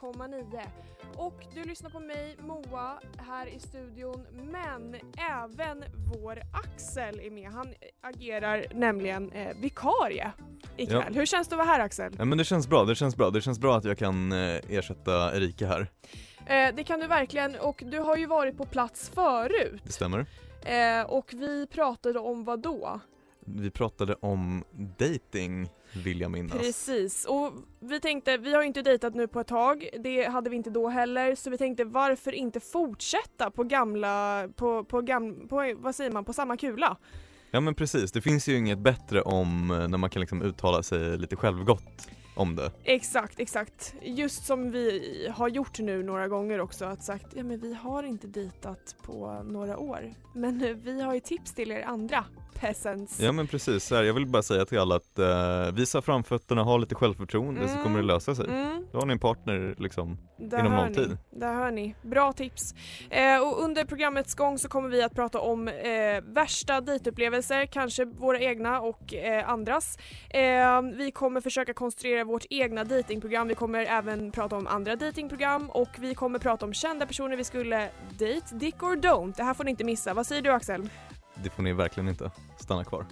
98,9. Och du lyssnar på mig, Moa, här i studion, men även vår Axel är med. Han agerar nämligen eh, vikarie ikväll. Ja. Hur känns det att vara här Axel? Ja men det känns bra, det känns bra. Det känns bra att jag kan eh, ersätta Erika här. Eh, det kan du verkligen och du har ju varit på plats förut. Det stämmer. Eh, och vi pratade om vad då? Vi pratade om dating vill jag minnas. Precis, och vi tänkte, vi har ju inte dejtat nu på ett tag, det hade vi inte då heller, så vi tänkte varför inte fortsätta på gamla, på, på, gam, på vad säger man, på samma kula? Ja men precis, det finns ju inget bättre om eh, när man kan liksom uttala sig lite självgott om det. Exakt, exakt. Just som vi har gjort nu några gånger också, att sagt ja men vi har inte dejtat på några år, men eh, vi har ju tips till er andra peasants. Ja men precis, så här, jag vill bara säga till alla att eh, visa framfötterna, ha lite självförtroende så Mm. kommer det lösa sig. Mm. Då har ni en partner liksom. Där Inom ni. tid. Där hör ni. Bra tips. Eh, och under programmets gång så kommer vi att prata om eh, värsta dejtupplevelser, kanske våra egna och eh, andras. Eh, vi kommer försöka konstruera vårt egna datingprogram. Vi kommer även prata om andra datingprogram och vi kommer prata om kända personer vi skulle date, dick or don't. Det här får ni inte missa. Vad säger du Axel? Det får ni verkligen inte. Stanna kvar.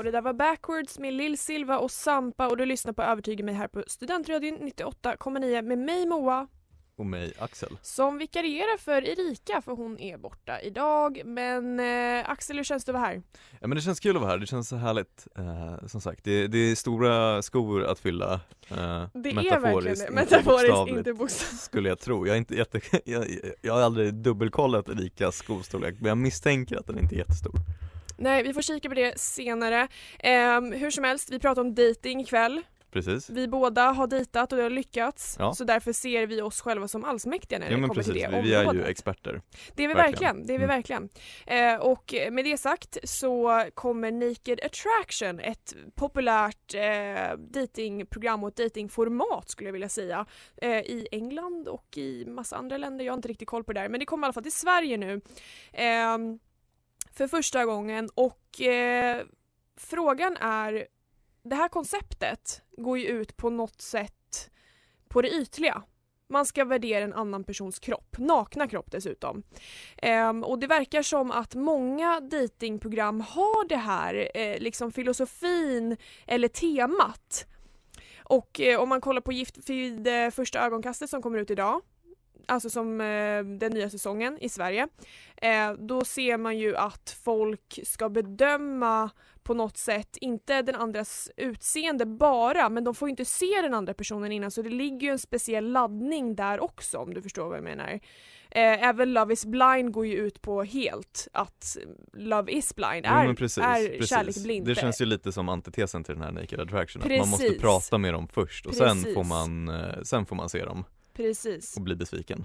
Och det där var Backwards med Lill Silva och Sampa och du lyssnar på Övertyga mig här på Studentradion 98,9 med mig Moa Och mig Axel. som vikarierar för Erika för hon är borta idag. Men eh, Axel, hur känns det att vara här? Ja men det känns kul att vara här, det känns så härligt. Eh, som sagt, det, det är stora skor att fylla. Eh, Det är verkligen det. Metaforiskt, inte bokstavligt. Skulle jag tro. Jag, är inte jätte, jag, jag har aldrig dubbelkollat Erikas skostorlek men jag misstänker att den inte är jättestor. Nej, vi får kika på det senare. Ehm, hur som helst, vi pratar om dating ikväll. Precis. Vi båda har dejtat och det har lyckats. Ja. Så därför ser vi oss själva som allsmäktiga när Ja det kommer precis, till det vi, vi är ju området. experter. Det är vi verkligen, Verkligen. det är vi Mm. verkligen. Eh, och med det sagt så kommer Naked Attraction, ett populärt eh, datingprogram och ett datingformat skulle jag vilja säga, eh, i England och i massa andra länder. Jag har inte riktigt koll på det där, men det kommer i alla fall till Sverige nu eh, för första gången och eh, frågan är, det här konceptet går ju ut på något sätt på det ytliga. Man ska värdera en annan persons kropp, nakna kropp dessutom. Ehm, och det verkar som att många datingprogram har det här, eh, liksom filosofin eller temat. Och eh, om man kollar på Gift vid eh, första ögonkastet som kommer ut idag alltså som eh, den nya säsongen i Sverige, eh, då ser man ju att folk ska bedöma på något sätt, inte den andras utseende bara, men de får ju inte se den andra personen innan så det ligger ju en speciell laddning där också om du förstår vad jag menar. Eh, även Love is blind går ju ut på helt att Love is blind Jo, är, men precis, är precis. kärlek blind. Det känns ju lite som antitesen till den här Naked Attraction, att man Precis. måste prata med dem först och sen Precis. får man, eh, sen får man se dem Precis. och bli besviken.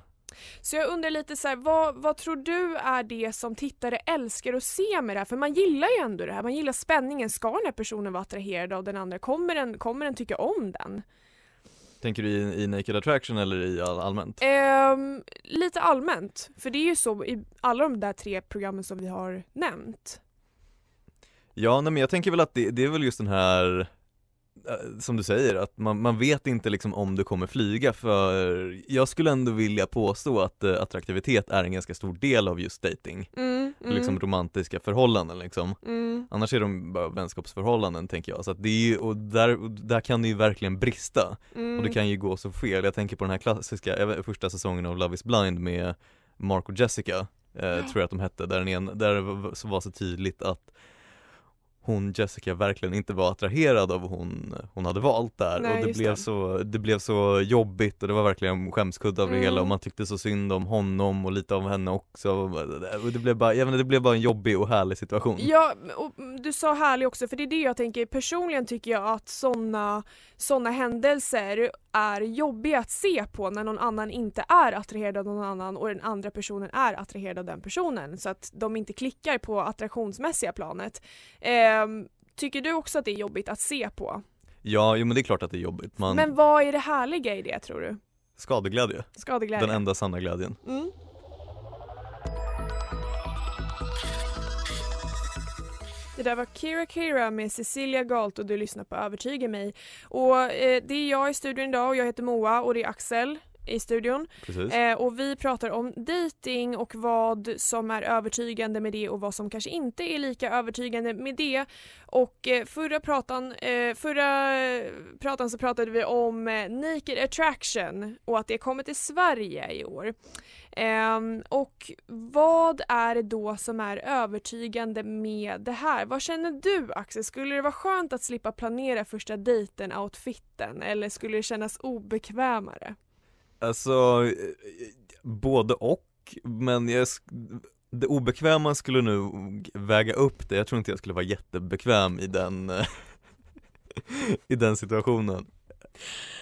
Så jag undrar lite så här, vad, vad tror du är det som tittare älskar att se med det här? För man gillar ju ändå det här, man gillar spänningen. Ska den här personen vara attraherad av den andra? Kommer den, kommer den tycka om den? Tänker du i, i Naked Attraction eller i all, allmänt? Ehm, lite allmänt, för det är ju så i alla de där tre programmen som vi har nämnt. Ja, nej men jag tänker väl att det, det är väl just den här som du säger, att man, man vet inte liksom om du kommer flyga för jag skulle ändå vilja påstå att eh, attraktivitet är en ganska stor del av just dating. Mm, mm, Liksom romantiska förhållanden liksom. mm, Annars är de bara vänskapsförhållanden tänker jag, så att det är ju, och där, och där kan det ju verkligen brista. mm. Och det kan ju gå så fel. Jag tänker på den här klassiska, vet, första säsongen av Love is blind med Mark och Jessica, eh, tror jag att de hette, där, den en, där så var så tydligt att hon Jessica verkligen inte var attraherad av hon hon hade valt där Nej, och det blev, det. Så, det blev så jobbigt och det var verkligen skämskudde av det Mm. hela och man tyckte så synd om honom och lite av henne också och det blev bara, jag menar, det blev bara en jobbig och härlig situation Ja, och du sa härlig också, för det är det jag tänker. Personligen tycker jag att såna, såna händelser är jobbiga att se på när någon annan inte är attraherad av någon annan och den andra personen är attraherad av den personen. Så att de inte klickar på attraktionsmässiga planet. Ehm, tycker du också att det är jobbigt att se på? Ja, jo men det är klart att det är jobbigt, man, Men vad är det härliga i det tror du? skadeglädje, Skadeglädje? den enda sanna glädjen Mm. Det där var Kira Kira med Cecilia Galt och du lyssnar på Övertyga mig. Och eh, det är jag i studion idag och jag heter Moa och det är Axel i studion. Eh, och vi pratar om dating och vad som är övertygande med det och vad som kanske inte är lika övertygande med det. Och eh, förra pratan, eh, förra eh, pratan så pratade vi om eh, Naked Attraction och att det kommer till Sverige i år. Ehm, och vad är det då som är övertygande med det här? Vad känner du Axel? Skulle det vara skönt att slippa planera första dejten-outfiten eller skulle det kännas obekvämare? Alltså, eh, både och, men jag, det obekväma skulle nog väga upp det, jag tror inte jag skulle vara jättebekväm i den, i den situationen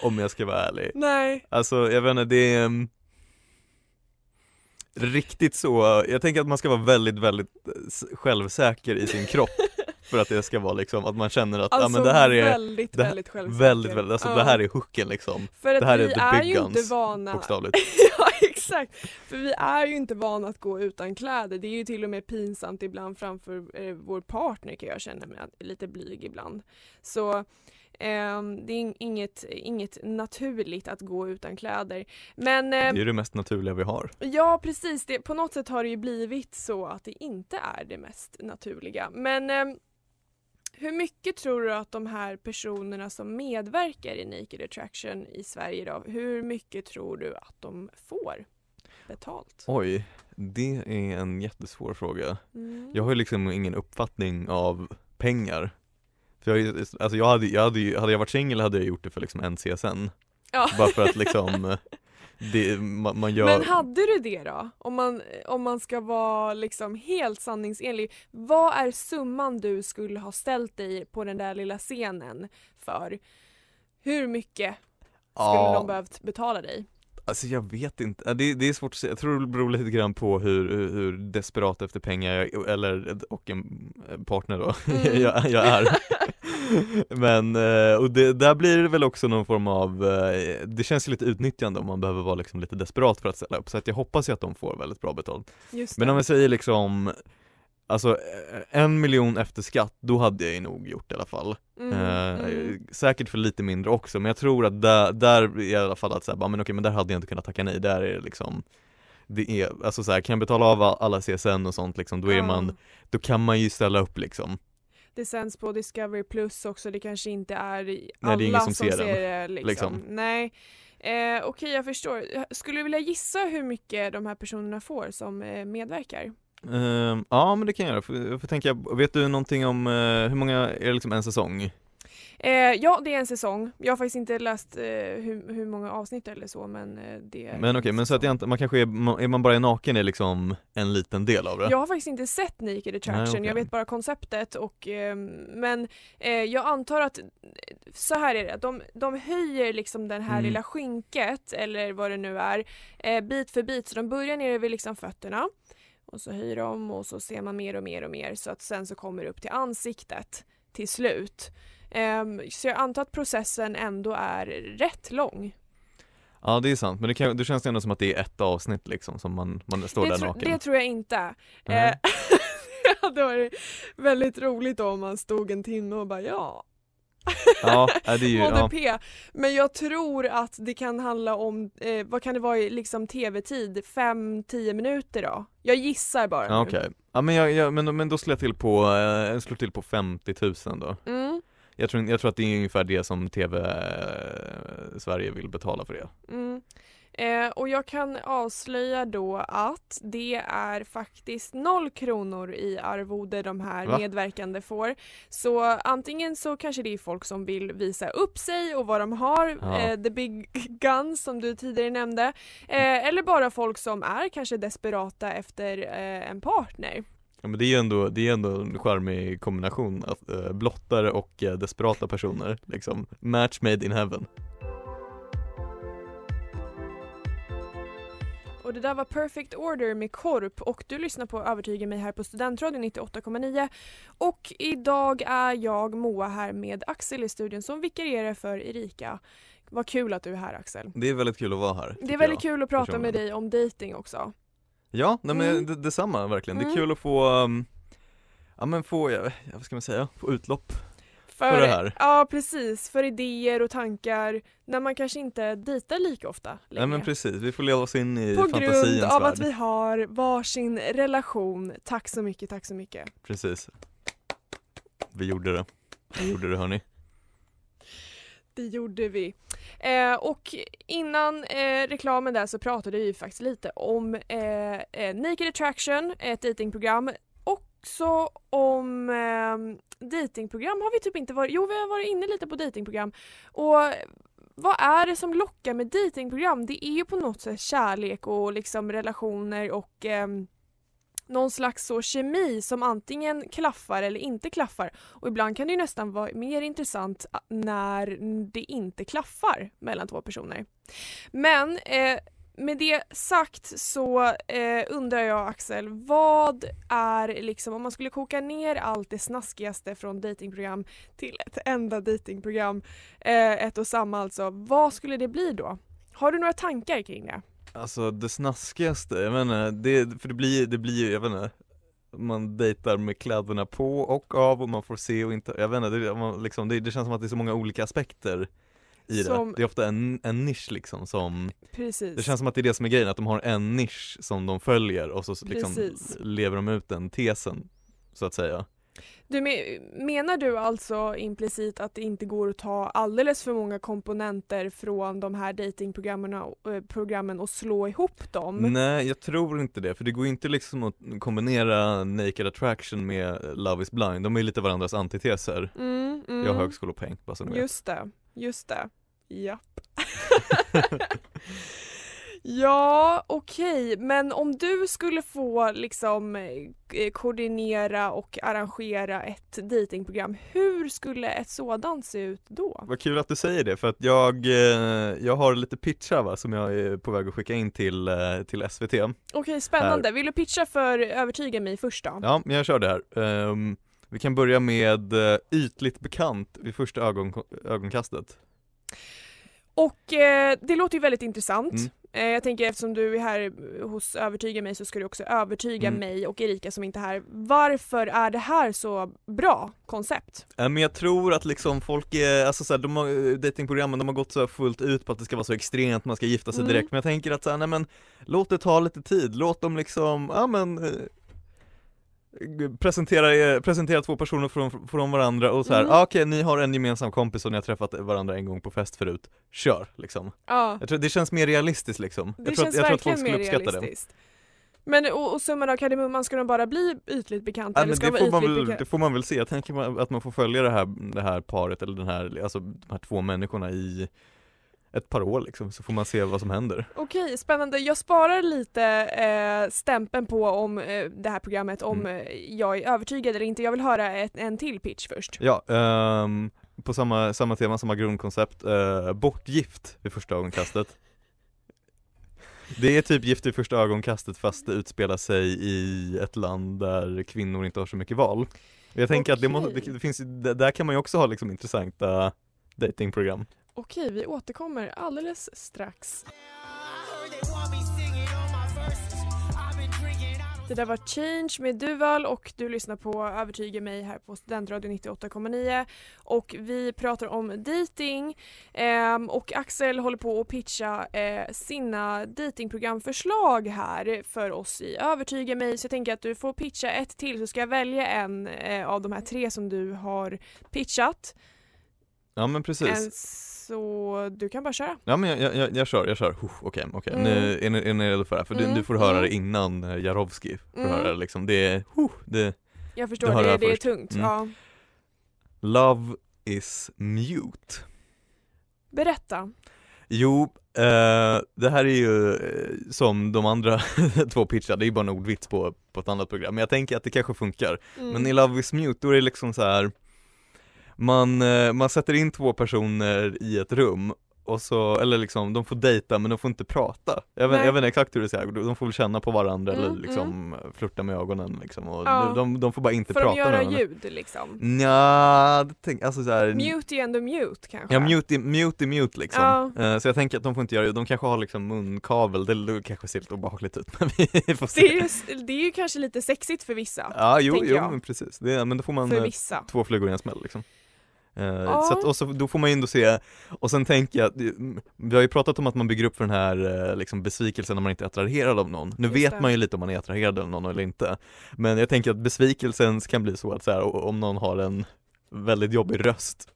Om jag ska vara ärlig. Nej. Alltså jag vet inte, det är mm, Riktigt så, jag tänker att man ska vara väldigt, väldigt eh, självsäker i sin kropp För att det ska vara liksom, att man känner att, Alltså ja men det här är väldigt, det här- väldigt självsäker. väldigt, väldigt, alltså Ja. det här är hooken liksom För att det här vi är the är big ju inte guns, vana Bokstavligt Ja exakt, för vi är ju inte vana att gå utan kläder. Det är ju till och med pinsamt ibland framför eh, vår partner kan jag känna mig lite blyg ibland. Så ehm, det är in- inget, inget naturligt att gå utan kläder. Men Det ehm, är det mest naturliga vi har Ja precis, det, på något sätt har det ju blivit så att det inte är det mest naturliga. Men ehm, hur mycket tror du att de här personerna som medverkar i Naked Attraction i Sverige då, hur mycket tror du att de får betalt? Oj, det är en jättesvår fråga. Mm. Jag har ju liksom ingen uppfattning av pengar. För jag, alltså jag hade, jag hade, hade jag varit singel hade jag gjort det för liksom en CSN. ja. Bara för att liksom, det, man, man gör Men hade du det då? Om man, om man ska vara liksom helt sanningsenlig. Vad är summan du skulle ha ställt dig på den där lilla scenen för? Hur mycket skulle de behövt betala dig? Alltså jag vet inte, Ja, det, det är svårt att säga, jag tror det beror lite grann på hur, hur, hur desperat efter pengar jag, eller, och en partner då, Mm. jag, jag är Men, eh, och det, där blir det väl också någon form av, eh, det känns ju lite utnyttjande om man behöver vara liksom lite desperat för att ställa upp, så att jag hoppas ju att de får väldigt bra betalt. Men om jag säger liksom Alltså eh, en miljon efter skatt, då hade jag ju nog gjort det i alla fall. Mm, Eh, mm. Säkert för lite mindre också, men jag tror att där, där är i alla fall att säga, men okej men där hade jag inte kunnat tacka nej, där är det liksom Det är, alltså så här, kan jag betala av alla CSN och sånt liksom, då är man, då kan man ju ställa upp liksom Det sänds på Discovery Plus också, det kanske inte är i Nej, det är alla som som ser ser det liksom. liksom. Nej. Eh, Okej, jag förstår. Skulle du vilja gissa hur mycket de här personerna får som eh, medverkar? Ehm, ja men det kan jag göra, jag får tänka, vet du någonting om eh, hur många, är det liksom en säsong? Eh, ja, det är en säsong. Jag har faktiskt inte läst eh, hur, hur många avsnitt eller så, men eh, det är Men okej, en men så att inte, man kanske är, man- är man bara naken är liksom en liten del av det? Jag har faktiskt inte sett Naked Attraction, Nej, okej. jag vet bara konceptet och ehm, men eh, jag antar att så här är det, de, de höjer liksom den här Mm. lilla skynket eller vad det nu är eh, bit för bit så de börjar nere vid liksom fötterna och så höjer de och så ser man mer och mer och mer så att sen så kommer det upp till ansiktet till slut. Ehm, så jag antar att processen ändå är rätt lång. Ja det är sant, men det, kan, det känns ändå som att det är ett avsnitt liksom som man, man står Det, där tro- naken det tror jag inte. Eh, det hade varit väldigt roligt då om man stod en timme och bara ja, Ja, det är ju, ja. Men jag tror att det kan handla om, eh, vad kan det vara i liksom tv-tid, 5-10 minuter då? Jag gissar bara Ja. Okej, ja, men, jag, jag, men, men då slår jag till på, eh, jag slår till på 50 000 då Mm, jag tror, jag tror att det är ungefär det som TV eh, Sverige vill betala för det mm. Eh, och jag kan avslöja då att det är faktiskt noll kronor i arvode de här Va? medverkande får. Så antingen så kanske det är folk som vill visa upp sig och vad de har, Ja. eh, the big guns som du tidigare nämnde. Eh, eller bara folk som är kanske desperata efter eh, en partner. Ja men det är ju ändå, det är ändå en charmig kombination, att, eh, blottare och eh, desperata personer liksom, match made in heaven Och det där var Perfect Order med Korp och du lyssnar på Övertyga mig här på Studentradion 98,9 och idag är jag Moa här med Axel i studion som vikarierar för Erika. Vad kul att du är här Axel. Det är väldigt kul att vara här Det är väldigt jag. kul att prata med dig om dating också. Ja, nej men Mm. det, detsamma verkligen, det Mm. är kul att få, um, ja men få, ja, vad ska man säga, få utlopp För det här. Ja precis, för idéer och tankar när man kanske inte dejtar lika ofta Nej längre. men precis, vi får leva oss in i På grund fantasiens av värld att vi har varsin relation. Tack så mycket, tack så mycket. Precis Vi gjorde det, vi gjorde det hörni Det gjorde vi. Eh, och innan eh, reklamen där så pratade vi faktiskt lite om eh, eh, Naked Attraction, ett datingprogram. Också om eh, datingprogram har vi typ inte varit, jo vi har varit inne lite på datingprogram. Och vad är det som lockar med datingprogram? Det är ju på något sätt kärlek och liksom relationer och ehm, någon slags så kemi som antingen klaffar eller inte klaffar. Och ibland kan det ju nästan vara mer intressant när det inte klaffar mellan två personer. Men eh, med det sagt så eh, undrar jag Axel, vad är liksom, om man skulle koka ner allt det snaskigaste från datingprogram till ett enda datingprogram, eh, ett och samma alltså, vad skulle det bli då? Har du några tankar kring det? Alltså det snaskigaste, jag menar, det, för det blir, det blir ju, jag vet inte man dejtar med kläderna på och av och man får se och inte, jag vet inte, det, man, liksom, det, det känns som att det är så många olika aspekter i Som- det. Det är ofta en, en nisch liksom som, Precis. det känns som att det är det som är grejen, att de har en nisch som de följer och så liksom Precis. lever de ut den tesen, så att säga. Du me- menar du alltså implicit att det inte går att ta alldeles för många komponenter från de här datingprogrammen och, eh, och slå ihop dem? Nej jag tror inte det, för det går inte liksom att kombinera Naked Attraction med Love is blind, de är lite varandras antiteser. Mm, mm. Jag har högskolepoäng, bara så ni vet. Just det, just det. Japp. ja, okej, men om du skulle få liksom eh, koordinera och arrangera ett datingprogram, hur skulle ett sådant se ut då? Vad kul att du säger det för att jag, eh, jag har lite pitchar va, som jag är på väg att skicka in till, eh, till SVT Okej, spännande. Vill du pitcha för Övertyga mig först då? Ja, jag kör det här. Ehm, vi kan börja med ytligt bekant vid första ögon, ögonkastet. Och eh, det låter ju väldigt intressant. Mm. Eh, jag tänker eftersom du är här hos Övertyga mig så ska du också övertyga Mm. mig och Erika som inte är här. Varför är det här så bra koncept? Eh, men jag tror att liksom folk är, alltså såhär, de har, eh, datingprogrammen de har gått så fullt ut på att det ska vara så extremt, man ska gifta sig Mm. direkt, men jag tänker att såhär, nej men låt det ta lite tid, låt dem liksom, ja men presentera, presentera två personer från, från varandra och så här, Mm. ah, okej ni har en gemensam kompis och ni har träffat varandra en gång på fest förut, kör liksom. Ja, Jag tror det känns mer realistiskt liksom. det jag tror, känns att, jag tror att folk skulle uppskatta det. Men och, och summan av kardemumman, ska de bara bli ytligt bekanta Ja, eller ska det, de får man väl, det bekanta? får man väl se, jag tänker att man får följa det här, det här paret eller den här, alltså de här två människorna i ett par år liksom, så får man se vad som händer. Okej, spännande. Jag sparar lite eh, stämpeln på om eh, det här programmet, om Mm. eh, jag är övertygad eller inte. Jag vill höra ett, en till pitch först. Ja, ehm, på samma, samma tema, samma grundkoncept, uh, bortgift vid första ögonkastet. Det är typ gift vid första ögonkastet fast det utspelar sig i ett land där kvinnor inte har så mycket val. Jag tänker att det, måste, det, det finns, där kan man ju också ha liksom intressanta datingprogram. Okej, vi återkommer alldeles strax. Det där var Change med Duval och du lyssnar på Övertyga mig här på Studentradio 98,9 och vi pratar om dating ehm, och Axel håller på att pitcha eh, sina datingprogramförslag här för oss i Övertyga mig så jag tänker att du får pitcha ett till så ska jag välja en eh, av de här tre som du har pitchat. Ja men precis. En, så du kan bara köra. Ja men jag, jag, jag, kör, jag kör. Okej, okej. Mm. Nu är ni, är ni redo för det här? För du, Mm, du får höra mm. det innan eh, Jarowski får Mm. höra det liksom. Det är, uh, det, Jag förstår, Du det, det det, är tungt. Mm. Ja. Love is mute. Berätta. Jo, eh, det här är ju eh, som de andra två pitchar, det är ju bara en ordvits på, på ett annat program, men jag tänker att det kanske funkar. Mm. Men i Love is mute, då är det liksom så här. Man, eh, man sätter in två personer i ett rum och så, eller liksom, de får dejta men de får inte prata. Jag vet, jag vet inte exakt hur det är, de får väl känna på varandra Mm, eller liksom flirta med ögonen liksom och Ja. de, de får bara inte Får de prata med göra varandra. ljud liksom? Nja, tänk, alltså så här, Mute är ändå mute kanske? Ja, mute, i- mute liksom. Ja. Eh, Så jag tänker att de får inte göra det, de kanske har liksom munkavel, det det kanske ser lite obehagligt ut men vi får se. Det är, ju, det är ju kanske lite sexigt för vissa. Ja, jo, jo jag. men precis, det, men då får man eh, två flugor i en smäll liksom. Ja. Så att, och så, då får man ju ändå se, och sen tänker jag, vi har ju pratat om att man bygger upp för den här eh, liksom besvikelsen när man inte är attraherad av någon. Nu Just vet det. man ju lite om man är attraherad av någon eller inte. Men jag tänker att besvikelsen kan bli så att så här, om någon har en väldigt jobbig röst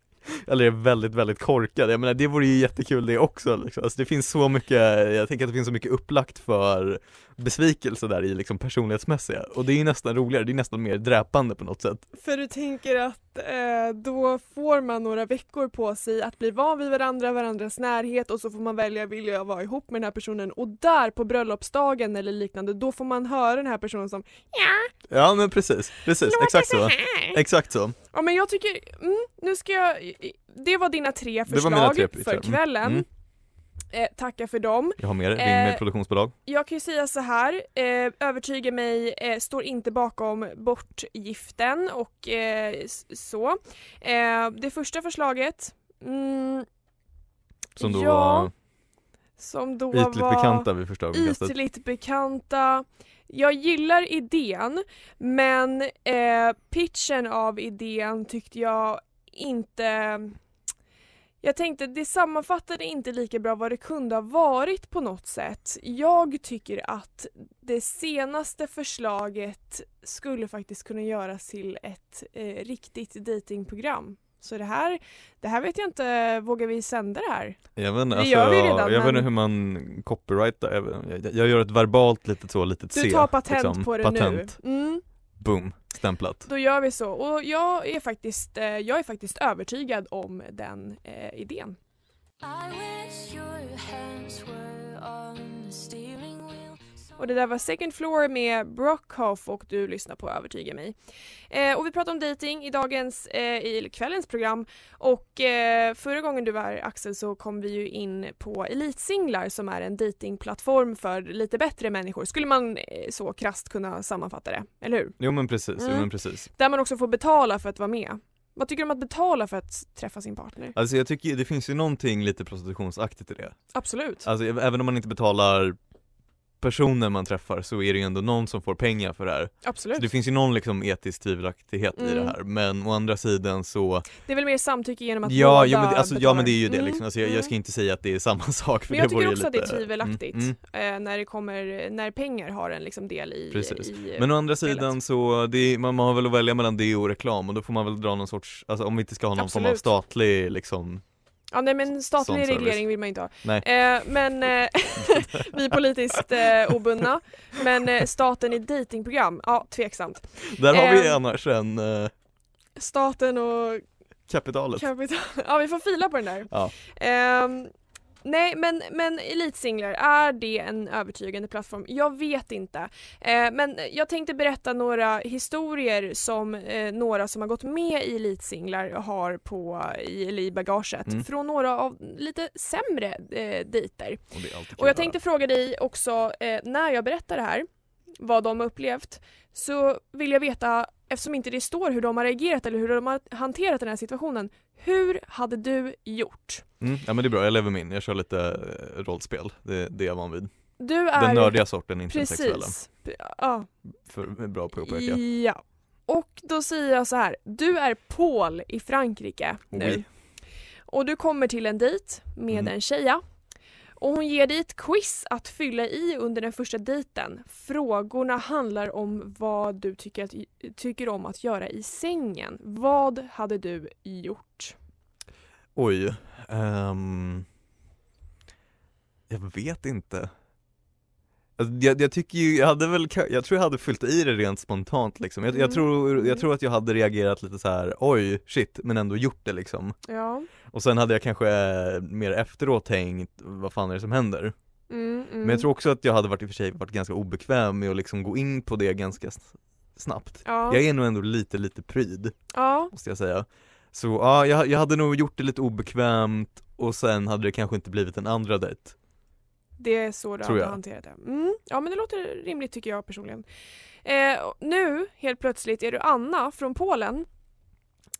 eller är väldigt, väldigt korkad. Jag menar det vore ju jättekul det också liksom. alltså, det finns så mycket, jag tänker att det finns så mycket upplagt för besvikelse där i liksom personlighetsmässiga och det är nästan roligare, det är nästan mer dräpande på något sätt. För du tänker att eh, då får man några veckor på sig att bli van vid varandra, varandras närhet och så får man välja, vill jag vara ihop med den här personen? Och där på bröllopsdagen eller liknande, då får man höra den här personen som Ja, Ja men precis, precis, låter exakt så. här. Exakt så. Ja men jag tycker, mm, nu ska jag, det var dina tre förslag tre för Mm, kvällen. mm. Eh, tacka för dem. Jag har mer, ring Eh, med produktionsbolag. Jag kan ju säga så här, eh, övertyga mig, eh, står inte bakom bortgiften och eh, så. Eh, det första förslaget, mm, Som då ja, var som då ytligt var bekanta vid första ögonkastet. ytligt bekanta. Jag gillar idén men eh, pitchen av idén tyckte jag inte jag tänkte det sammanfattade inte lika bra vad det kunde ha varit på något sätt. Jag tycker att det senaste förslaget skulle faktiskt kunna göras till ett eh, riktigt datingprogram. Så det här, det här vet jag inte, vågar vi sända det här? Jag vet inte, Det alltså, gör vi redan, jag vet men- inte hur man copyrightar, jag, vet- jag, jag gör ett verbalt litet så, litet Du C. tar patent liksom. på det patent. nu. Mm. Boom, stämplat. Då gör vi så. Och jag är faktiskt, eh, jag är faktiskt övertygad om den eh, idén. I wish your hands were on the steering. Och det där var Second Floor med Brockhoff och du lyssnar på Övertyga mig. Eh, och vi pratar om dating i dagens, eh, i kvällens program och eh, förra gången du var här Axel så kom vi ju in på Elitsinglar som är en datingplattform för lite bättre människor. Skulle man eh, så krasst kunna sammanfatta det, eller hur? Jo men precis, jo Mm. men precis. Där man också får betala för att vara med. Vad tycker du om att betala för att träffa sin partner? Alltså jag tycker det finns ju någonting lite prostitutionsaktigt i det. Absolut. Alltså även om man inte betalar personer man träffar så är det ju ändå någon som får pengar för det här. Absolut. Så det finns ju någon liksom etisk tvivelaktighet i det Mm. här men å andra sidan så Det är väl mer samtycke genom att Ja, båda jo, men, alltså, ja men det är ju det liksom. alltså, jag, jag ska Mm. inte säga att det är samma sak för Men jag det tycker också att det är lite- tvivelaktigt Mm, mm. när det kommer, när pengar har en liksom del i, Precis. i Men å andra spelet. sidan så, det man, man har väl att välja mellan det och reklam och då får man väl dra någon sorts, alltså om vi inte ska ha någon form av Absolut. statlig liksom Ja nej men statlig reglering vill man inte ha. Eh, men eh, vi är politiskt eh, obundna. Men eh, staten i datingprogram, ja tveksamt. Där har vi Ehm. annars en eh, Staten och kapitalet kapital, ja vi får fila på den där. Ja. Nej men, men elitsinglar, är det en övertygande plattform? Jag vet inte. Eh, men jag tänkte berätta några historier som eh, några som har gått med i elitsinglar har på, i, eller i bagaget. Mm. Från några av lite sämre eh, dejter. Och, Och jag tänkte fråga dig också, eh, när jag berättar det här, vad de har upplevt, så vill jag veta, eftersom inte det står hur de har reagerat eller hur de har hanterat den här situationen, hur hade du gjort? mm, Ja men det är bra, jag lever min, jag kör lite eh, rollspel, det, det är jag van vid Du är... Den nördiga sorten, inte den sexuella Precis. Ja. för, bra på att påpeka ja. Och då säger jag så här, du är Paul i Frankrike nu. Oui. Och du kommer till en dejt med Mm. en tjeja. Och hon ger dig ett quiz att fylla i under den första dejten. Frågorna handlar om vad du tycker, att, tycker om att göra i sängen. Vad hade du gjort? Oj, Um, jag vet inte jag, jag tycker ju, jag hade väl, jag tror jag hade fyllt i det rent spontant liksom jag, jag, Mm. tror, jag tror att jag hade reagerat lite så här: oj shit, men ändå gjort det liksom Ja. Och sen hade jag kanske eh, mer efteråt tänkt, vad fan är det som händer? Mm, mm. Men jag tror också att jag hade varit i och för sig varit ganska obekväm med att liksom gå in på det ganska snabbt ja. Jag är nog ändå lite, lite pryd, ja. måste jag säga Så ja, jag, jag hade nog gjort det lite obekvämt och sen hade det kanske inte blivit en andra dejt Det är så du Tror hade hanterat det. Mm. Ja men det låter rimligt tycker jag personligen. Eh, nu helt plötsligt är du Anna från Polen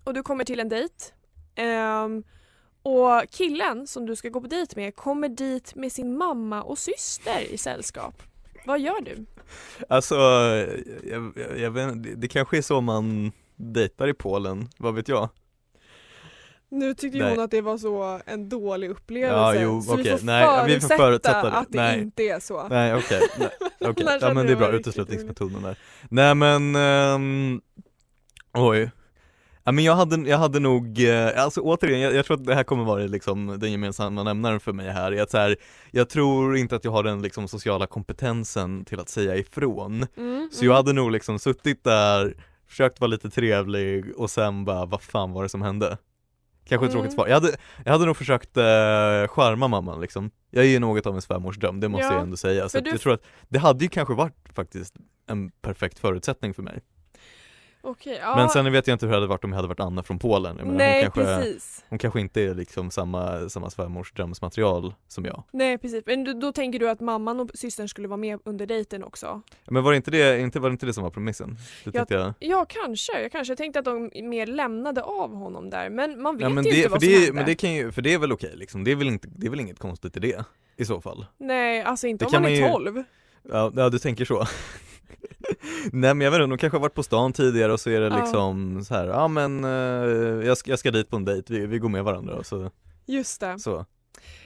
och du kommer till en dejt. Ehm, och killen som du ska gå på dejt med kommer dit med sin mamma och syster i sällskap. Vad gör du? Alltså, jag, jag, jag vet, det kanske är så man dejtar i Polen, vad vet jag? Nu tyckte Nej. hon att det var så en dålig upplevelse. Ja, jo, så vi okej. får Nej, vi får förutsätta att det Nej. inte är så. Nej okej, Nej, okej. Annars ja men det är bra, uteslutningsmetoden där Nej men, ehm, oj Ja men jag hade, jag hade nog, eh, alltså återigen, jag, jag tror att det här kommer vara liksom den gemensamma nämnaren för mig här, är att så här, jag tror inte att jag har den liksom sociala kompetensen till att säga ifrån Mm, Så jag hade nog liksom suttit där, försökt vara lite trevlig och sen bara, vad fan var det som hände? Kanske ett Mm. tråkigt svar, jag hade, jag hade nog försökt eh, charma mamman liksom. Jag är ju något av en svärmorsdröm, det måste Ja, jag ändå säga, så du- jag tror att det hade ju kanske varit faktiskt en perfekt förutsättning för mig Okej, ja. Men sen vet jag inte hur det hade varit om jag hade varit Anna från Polen jag menar, Nej hon, kanske, precis. hon kanske inte är liksom samma, samma svärmorsdrömsmaterial som jag Nej precis, men då, då tänker du att mamman och systern skulle vara med under dejten också? Men var det inte det, inte, var det, inte det som var premissen? Det Jag- jag Ja kanske, jag kanske tänkte att de mer lämnade av honom där men man vet Ja, men ju det, inte för vad det, som hände. Men det kan ju, för det är väl okej liksom, det är väl, inte, det är väl inget konstigt i det i så fall? Nej alltså inte Det om man är ju- 12. Ja, ja du tänker så Nej men jag vet inte, de kanske har varit på stan tidigare och så är det Ja. liksom så här, ja men eh, jag, ska, jag ska dit på en dejt, vi, vi går med varandra och så, Just det. så.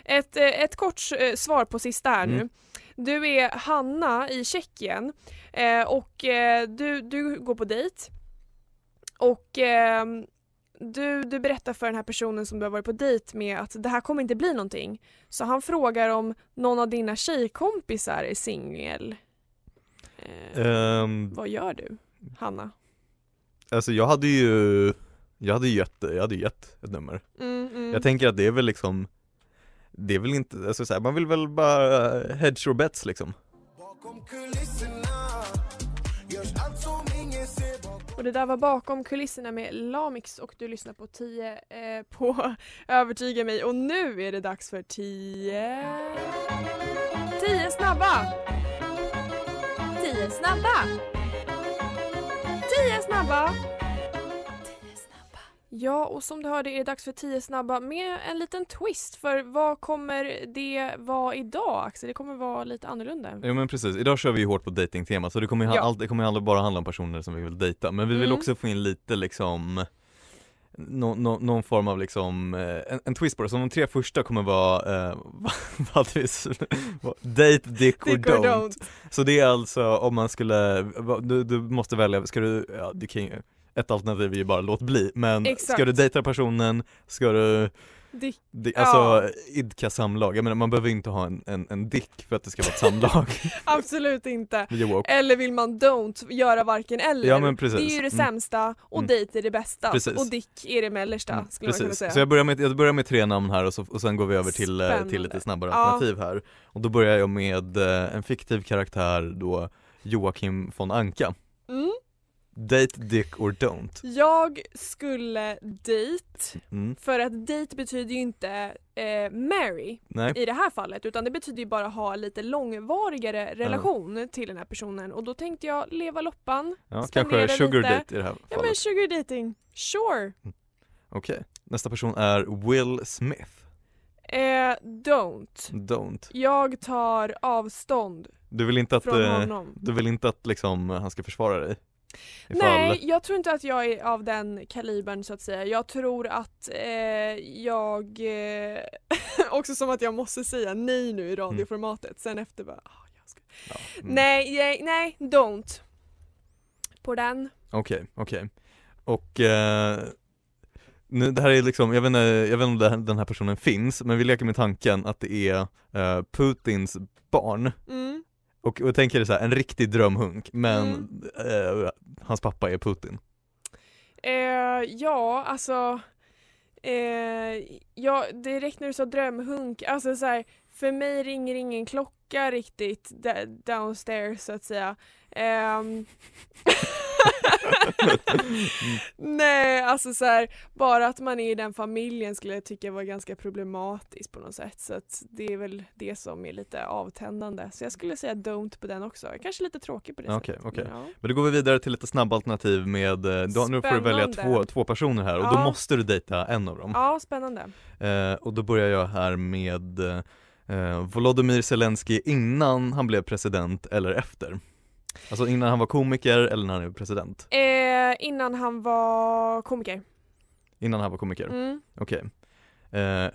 Ett, eh, ett kort eh, svar på sista här nu. Mm. Du är Hanna i Tjeckien eh, och eh, du, du går på dejt. Och eh, du, du berättar för den här personen som du har varit på dejt med att det här kommer inte bli någonting. Så han frågar om någon av dina tjejkompisar är singel. Ehm, vad gör du, Hanna? alltså jag hade ju, jag hade gett, jag hade gett ett nummer Mm, mm. Jag tänker att det är väl liksom Det är väl inte, alltså så här, man vill väl bara hedge your bets liksom Bakom kulisserna görs allt som ingen ser bakom Och det där var bakom kulisserna med Lamix och du lyssnar på 10 eh, på Övertyga mig och nu är det dags för 10 10 snabba! 10 snabba! 10 snabba! 10 snabba! Ja, och som du hörde är det dags för 10 snabba med en liten twist. För vad kommer det vara idag Axel? Det kommer vara lite annorlunda. Jo men precis, idag kör vi ju hårt på datingtema så det kommer ju ha, Ja. allt, det kommer ju aldrig bara handla om personer som vi vill dejta men vi vill Mm. också få in lite liksom nå- någon form av liksom, eh, en, en twist på det, så de tre första kommer vara, eh, vad date, dick, or, don't. don't. Så det är alltså om man skulle, du, du måste välja, ska du, ja du kan ju, ett alternativ är ju bara låt bli, men Exakt. ska du dejta personen, ska du, Dick. di, Ja. alltså idka samlag, jag menar man behöver inte ha en, en, en dick för att det ska vara ett samlag. Absolut inte. Eller vill man don't göra varken eller? Ja, men precis. Det är ju det Mm. sämsta och Mm. dejt är det bästa Precis. och dick är det mellersta Mm, skulle man kunna Precis, säga. så jag börjar, med, jag börjar med tre namn här och, så, och sen går vi över till, eh, till lite snabbare Ja. alternativ här. Och då börjar jag med eh, en fiktiv karaktär då, Joakim von Anka. Mm. Date, dick or don't. Jag skulle dejt, Mm. för att dejt betyder ju inte eh, marry Nej, i det här fallet utan det betyder ju bara ha lite långvarigare relation till den här personen och då tänkte jag leva loppan, ja, kanske sugar lite. date i det här Ja men fallet. sugar dating, sure. Okej, nästa person är Will Smith. Eh, don't. Don't. Jag tar avstånd Du vill inte att, från eh, honom. du vill inte att liksom han ska försvara dig? Nej, jag tror inte att jag är av den kalibern så att säga. Jag tror att eh, jag, eh, också som att jag måste säga nej nu i radioformatet, sen efter bara, ah, jag ska... Ja, mm. nej, nej, nej, don't. På den. Okej, okej. Och eh, nu, det här är liksom, jag vet inte, jag vet inte om den här personen finns, men vi leker med tanken att det är eh, Putins barn. Mm. Och, och tänker så här, en riktig drömhunk, men Mm. eh, hans pappa är Putin. Eh, ja, alltså, eh, ja, direkt när du sa drömhunk, alltså så här, för mig ringer ingen klocka riktigt downstairs så att säga. Ehm, Nej, alltså så här, bara att man är i den familjen skulle jag tycka var ganska problematiskt på något sätt. Så att det är väl det som är lite avtändande. Så jag skulle säga don't på den också. Kanske lite tråkig på det Okej, sättet. okej. Ja. Men då går vi vidare till lite snabba alternativ med, eh, då, nu får du välja två, två personer här och då Ja. måste du dejta en av dem. ja, spännande. Eh, och då börjar jag här med eh, Volodymyr Zelensky innan han blev president eller efter. Alltså innan han var komiker eller när han blev president. Eh, innan han var komiker. Innan han var komiker, Mm. okej. Eh,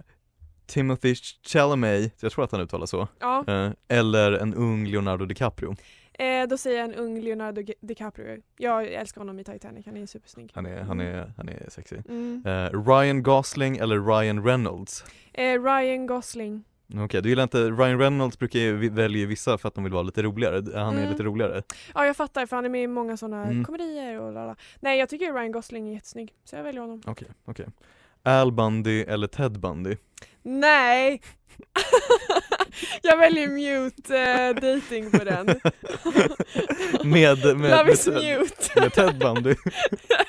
Timothy Chalamet, jag tror att han uttalar så, Ja, eh, eller en ung Leonardo DiCaprio. eh, då säger jag en ung Leonardo DiCaprio. Jag älskar honom i Titanic, han är supersnygg. Han är, han är, han är sexy. Mm. Eh, Ryan Gosling eller Ryan Reynolds? Eh, Ryan Gosling. Okej, du gillar inte, Ryan Reynolds brukar ju välja vissa för att de vill vara lite roligare, han är Mm. lite roligare. Ja jag fattar för han är med i många sådana Mm. komedier och lala. Nej jag tycker Ryan Gosling är jättesnygg så jag väljer honom. Okej, okej. Al Bundy eller Ted Bundy? Nej! jag väljer mute eh, dating på den. med, med, Love med, is Ted, mute. med Ted Bundy?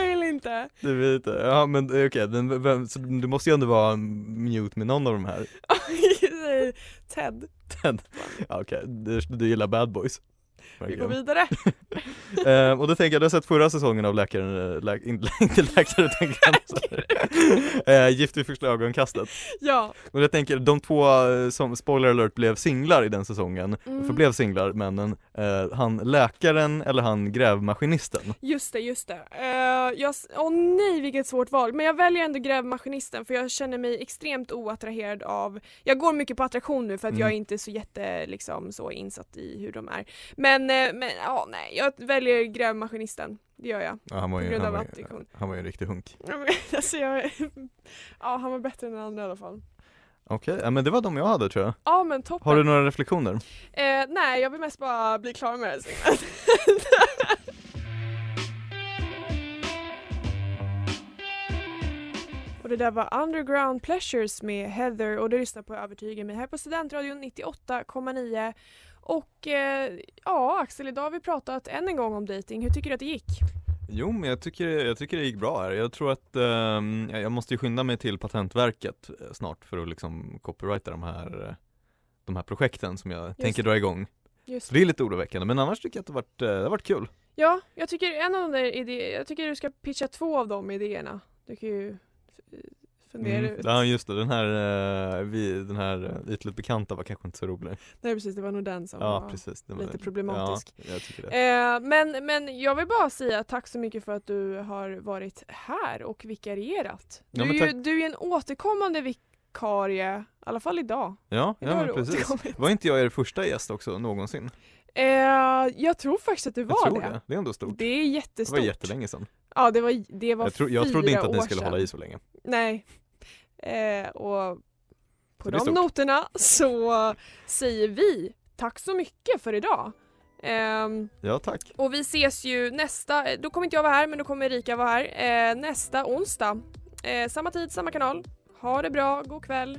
jag, vill, vill inte. Du vet inte, ja men eh, okej, men vem, så du måste ju ändå vara mute med någon av de här. Ted. Ted, ja, okej, du, du gillar bad boys Vi går vidare. Eh, och då tänker jag, du har sett förra säsongen av Läkaren, äh, lä, inte, inte Läkare tänker jag uh, Gift vid första ögonkastet Ja. Och jag tänker, de två eh, som, spoiler alert, blev singlar i den säsongen, Mm. förblev singlar männen, eh, han läkaren eller han grävmaskinisten? Just det, just det. Uh, jag, åh nej vilket svårt val. Men jag väljer ändå grävmaskinisten för jag känner mig extremt oattraherad av, jag går mycket på attraktion nu för att Mm. jag är inte så jätte liksom så insatt i hur de är. Men, eh, men ja nej, jag väljer grävmaskinisten. Det gör jag. Ja, han var ju, han var, ju- han var ju en riktig hunk Ja, men, alltså jag ja han var bättre än den andra i alla fall. Okej, ja, men det var de jag hade tror jag. Ja men toppen. Har du några reflektioner? Eh, nej jag vill mest bara bli klar med det här. Och det där var Underground Pleasures med Heather och du lyssnar på Övertyga mig här på Studentradion 98,9 och eh, ja Axel idag har vi pratat än en gång om dating. Hur tycker du att det gick? Jo men jag tycker, jag tycker det gick bra här. Jag tror att ehm, jag måste ju skynda mig till Patentverket eh, snart för att liksom copyrighta de här, eh, de här projekten som jag tänker dra igång. Just det är lite oroväckande men annars tycker jag att det har varit, eh, det har varit kul. Ja, jag tycker en av de där idé- jag tycker du ska pitcha två av de idéerna. Du kan ju eh, fundera Mm. ut. Ja just det, den här, eh, vi, den här eh, ytligt bekanta var kanske inte så rolig Nej precis, det var nog den som Ja var precis det var, lite problematisk. Ja, jag det Eh, men, men jag vill bara säga tack så mycket för att du har varit här och vikarierat. Du, Ja, ju, du är en återkommande vikarie, i alla fall idag. Ja, Idag ja precis. Var inte jag er första gäst också någonsin? Eh, jag tror faktiskt att du var jag tror det. det, det är ändå stort Det är Det jättestort. var jättelänge sedan Ja, det var, det var Jag, tro, jag fyra trodde inte att ni skulle sedan. hålla i så länge Nej. Eh, och på de stort. noterna så säger vi tack så mycket för idag. Ehm, Ja tack och vi ses ju nästa, då kommer inte jag vara här men då kommer Erika vara här, eh, nästa onsdag. Eh, samma tid, samma kanal. Ha det bra, god kväll.